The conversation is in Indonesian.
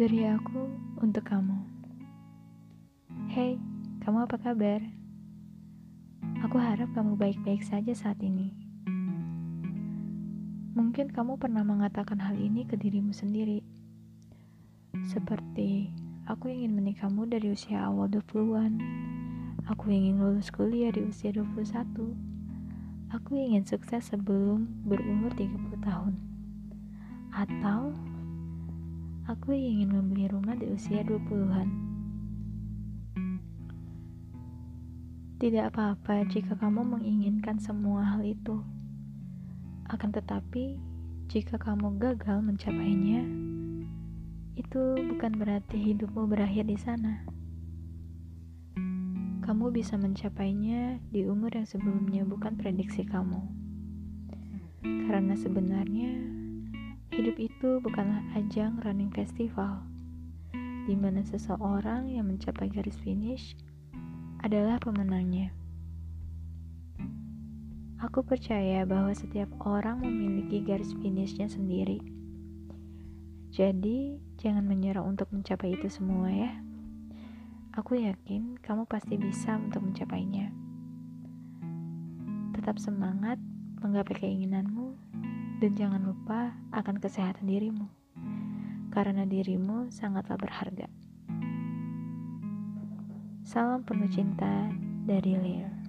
Dari aku untuk kamu. Hey, kamu apa kabar? Aku harap kamu baik-baik saja saat ini. Mungkin kamu pernah mengatakan hal ini ke dirimu sendiri. Seperti, aku ingin menikahmu dari usia awal 20-an. Aku ingin lulus kuliah di usia 21. Aku ingin sukses sebelum berumur 30 tahun. Atau aku ingin membeli rumah di usia 20-an. Tidak apa-apa jika kamu menginginkan semua hal itu. Akan tetapi, jika kamu gagal mencapainya, itu bukan berarti hidupmu berakhir di sana. Kamu bisa mencapainya di umur yang sebelumnya bukan prediksi kamu. Karena sebenarnya Hidup itu bukanlah ajang running festival, di mana seseorang yang mencapai garis finish adalah pemenangnya. Aku percaya bahwa setiap orang memiliki garis finishnya sendiri. Jadi, jangan menyerah untuk mencapai itu semua ya. Aku yakin kamu pasti bisa untuk mencapainya. Tetap semangat menggapai keinginanmu dan jangan lupa akan kesehatan dirimu, karena dirimu sangatlah berharga. Salam penuh cinta dari Lear.